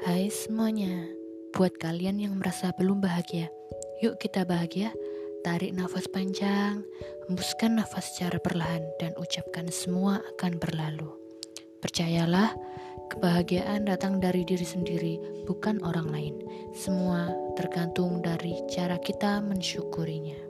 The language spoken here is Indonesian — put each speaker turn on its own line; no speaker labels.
Hai semuanya, buat kalian yang merasa belum bahagia, yuk kita bahagia. Tarik nafas panjang, hembuskan nafas secara perlahan, dan ucapkan semua akan berlalu. Percayalah, kebahagiaan datang dari diri sendiri, bukan orang lain. Semua tergantung dari cara kita mensyukurinya.